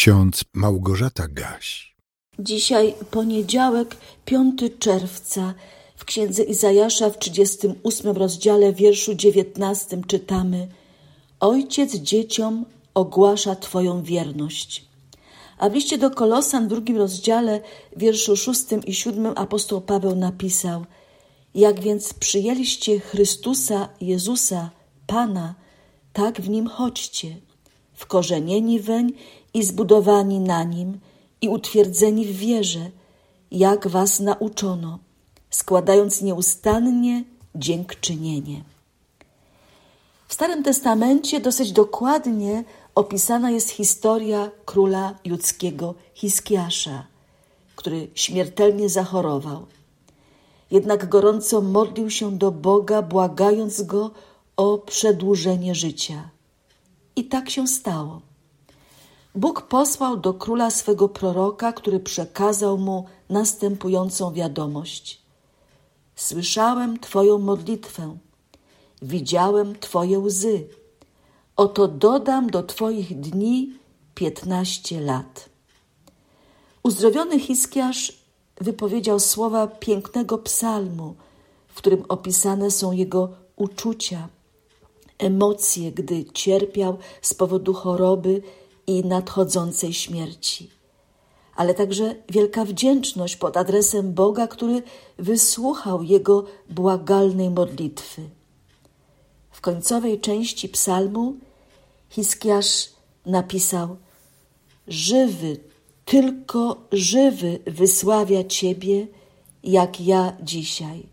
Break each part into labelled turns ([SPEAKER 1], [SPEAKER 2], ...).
[SPEAKER 1] ksiądz Małgorzata Gaś.
[SPEAKER 2] Dzisiaj poniedziałek, 5 czerwca. W księdze Izajasza w 38 rozdziale, wierszu 19 czytamy: Ojciec dzieciom ogłasza Twoją wierność. A w liście do Kolosan w drugim rozdziale, wierszu 6 i 7 apostoł Paweł napisał: Jak więc przyjęliście Chrystusa Jezusa, Pana, tak w nim chodźcie, wkorzenieni weń i zbudowani na nim i utwierdzeni w wierze, jak was nauczono, składając nieustannie dziękczynienie. W Starym Testamencie dosyć dokładnie opisana jest historia króla judzkiego Hiskiasza, który śmiertelnie zachorował. Jednak gorąco modlił się do Boga, błagając go o przedłużenie życia. I tak się stało. Bóg posłał do króla swego proroka, który przekazał mu następującą wiadomość: Słyszałem Twoją modlitwę, widziałem Twoje łzy. Oto dodam do Twoich dni piętnaście lat. Uzdrowiony Hiskiasz wypowiedział słowa pięknego psalmu, w którym opisane są jego uczucia, emocje, gdy cierpiał z powodu choroby i nadchodzącej śmierci, ale także wielka wdzięczność pod adresem Boga, który wysłuchał jego błagalnej modlitwy. W końcowej części psalmu Hiskiasz napisał: Żywy, tylko żywy wysławia Ciebie, jak ja dzisiaj.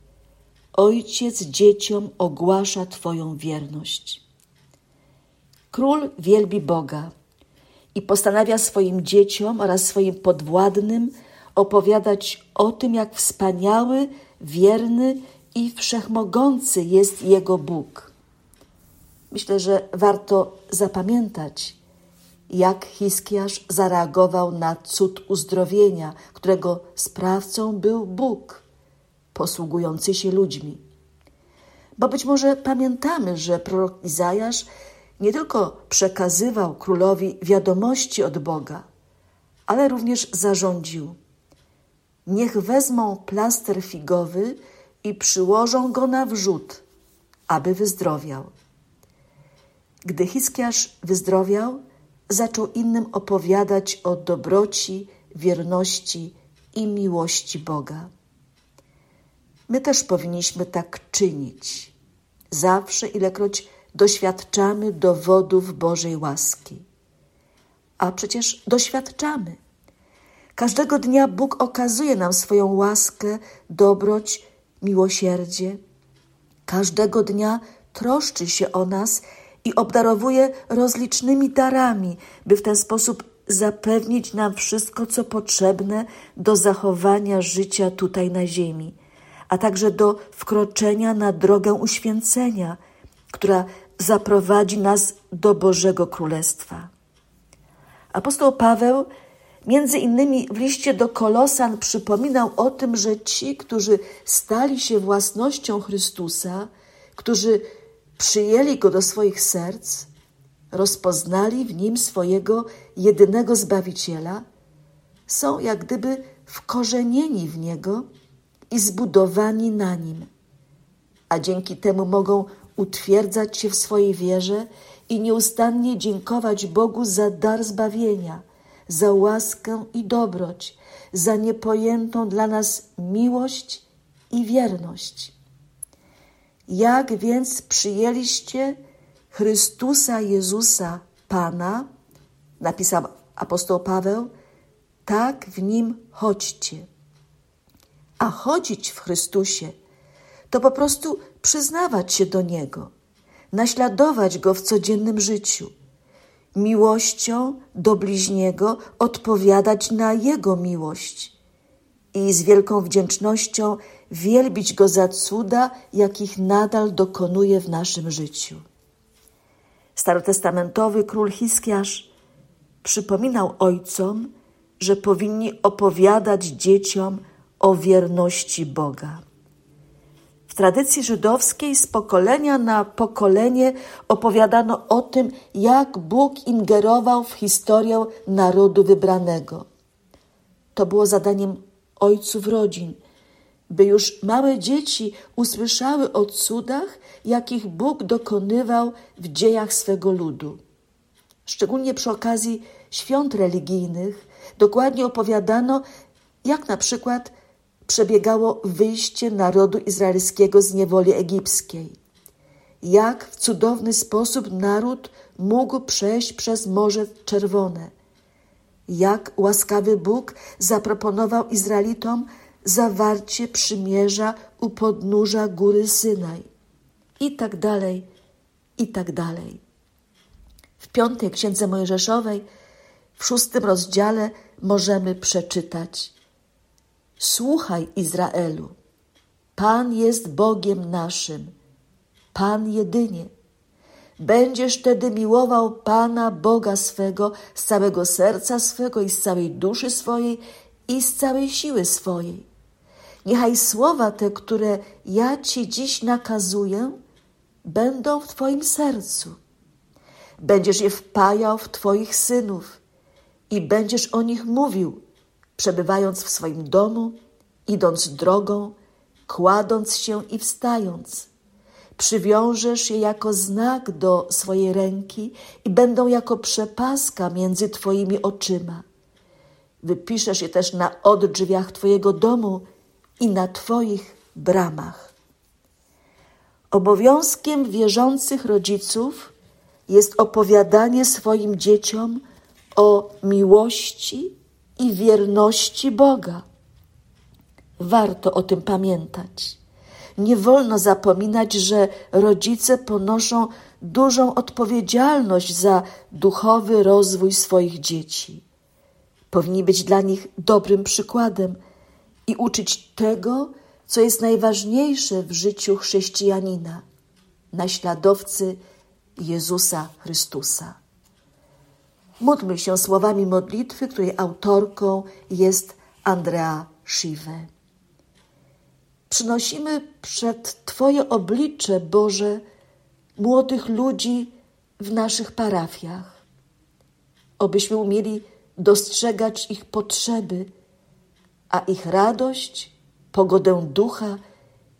[SPEAKER 2] Ojciec dzieciom ogłasza Twoją wierność. Król wielbi Boga i postanawia swoim dzieciom oraz swoim podwładnym opowiadać o tym, jak wspaniały, wierny i wszechmogący jest Jego Bóg. Myślę, że warto zapamiętać, jak Hiskiasz zareagował na cud uzdrowienia, którego sprawcą był Bóg, posługujący się ludźmi. Bo być może pamiętamy, że prorok Izajasz nie tylko przekazywał królowi wiadomości od Boga, ale również zarządził: Niech wezmą plaster figowy i przyłożą go na wrzód, aby wyzdrowiał. Gdy Hiskiasz wyzdrowiał, zaczął innym opowiadać o dobroci, wierności i miłości Boga. My też powinniśmy tak czynić. Zawsze, ilekroć doświadczamy dowodów Bożej łaski. A przecież doświadczamy. Każdego dnia Bóg okazuje nam swoją łaskę, dobroć, miłosierdzie. Każdego dnia troszczy się o nas i obdarowuje rozlicznymi darami, by w ten sposób zapewnić nam wszystko, co potrzebne do zachowania życia tutaj na ziemi, a także do wkroczenia na drogę uświęcenia, która zaprowadzi nas do Bożego Królestwa. Apostoł Paweł między innymi w liście do Kolosan przypominał o tym, że ci, którzy stali się własnością Chrystusa, którzy przyjęli Go do swoich serc, rozpoznali w Nim swojego jedynego Zbawiciela, są jak gdyby wkorzenieni w Niego i zbudowani na Nim, a dzięki temu mogą utwierdzać się w swojej wierze i nieustannie dziękować Bogu za dar zbawienia, za łaskę i dobroć, za niepojętą dla nas miłość i wierność. Jak więc przyjęliście Chrystusa Jezusa Pana, napisał apostoł Paweł, tak w nim chodźcie. A chodzić w Chrystusie to po prostu przyznawać się do Niego, naśladować Go w codziennym życiu, miłością do bliźniego odpowiadać na Jego miłość i z wielką wdzięcznością wielbić Go za cuda, jakich nadal dokonuje w naszym życiu. Starotestamentowy król Hiskiasz przypominał ojcom, że powinni opowiadać dzieciom o wierności Boga tradycji żydowskiej z pokolenia na pokolenie opowiadano o tym, jak Bóg ingerował w historię narodu wybranego. To było zadaniem ojców rodzin, by już małe dzieci usłyszały o cudach, jakich Bóg dokonywał w dziejach swego ludu. Szczególnie przy okazji świąt religijnych dokładnie opowiadano, jak na przykład przebiegało wyjście narodu izraelskiego z niewoli egipskiej. Jak w cudowny sposób naród mógł przejść przez Morze Czerwone. Jak łaskawy Bóg zaproponował Izraelitom zawarcie przymierza u podnóża góry Synaj. I tak dalej, i tak dalej. W piątej księdze Mojżeszowej, w szóstym rozdziale, możemy przeczytać: Słuchaj, Izraelu, Pan jest Bogiem naszym, Pan jedynie. Będziesz wtedy miłował Pana Boga swego z całego serca swego i z całej duszy swojej i z całej siły swojej. Niechaj słowa te, które ja Ci dziś nakazuję, będą w Twoim sercu. Będziesz je wpajał w Twoich synów i będziesz o nich mówił przebywając w swoim domu, idąc drogą, kładąc się i wstając. Przywiążesz je jako znak do swojej ręki i będą jako przepaska między Twoimi oczyma. Wypiszesz je też na oddrzwiach Twojego domu i na Twoich bramach. Obowiązkiem wierzących rodziców jest opowiadanie swoim dzieciom o miłości i wierności Boga. Warto o tym pamiętać. Nie wolno zapominać, że rodzice ponoszą dużą odpowiedzialność za duchowy rozwój swoich dzieci. Powinni być dla nich dobrym przykładem i uczyć tego, co jest najważniejsze w życiu chrześcijanina naśladowcy Jezusa Chrystusa. Módlmy się słowami modlitwy, której autorką jest Andrea Schiwe. Przynosimy przed Twoje oblicze, Boże, młodych ludzi w naszych parafiach, obyśmy umieli dostrzegać ich potrzeby, a ich radość, pogodę ducha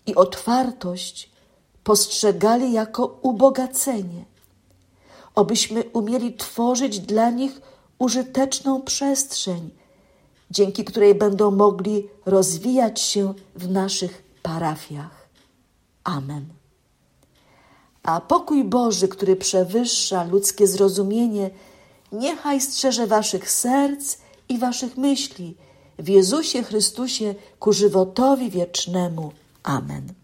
[SPEAKER 2] i otwartość postrzegali jako ubogacenie obyśmy umieli tworzyć dla nich użyteczną przestrzeń, dzięki której będą mogli rozwijać się w naszych parafiach. Amen. A pokój Boży, który przewyższa ludzkie zrozumienie, niechaj strzeże waszych serc i waszych myśli w Jezusie Chrystusie ku żywotowi wiecznemu. Amen.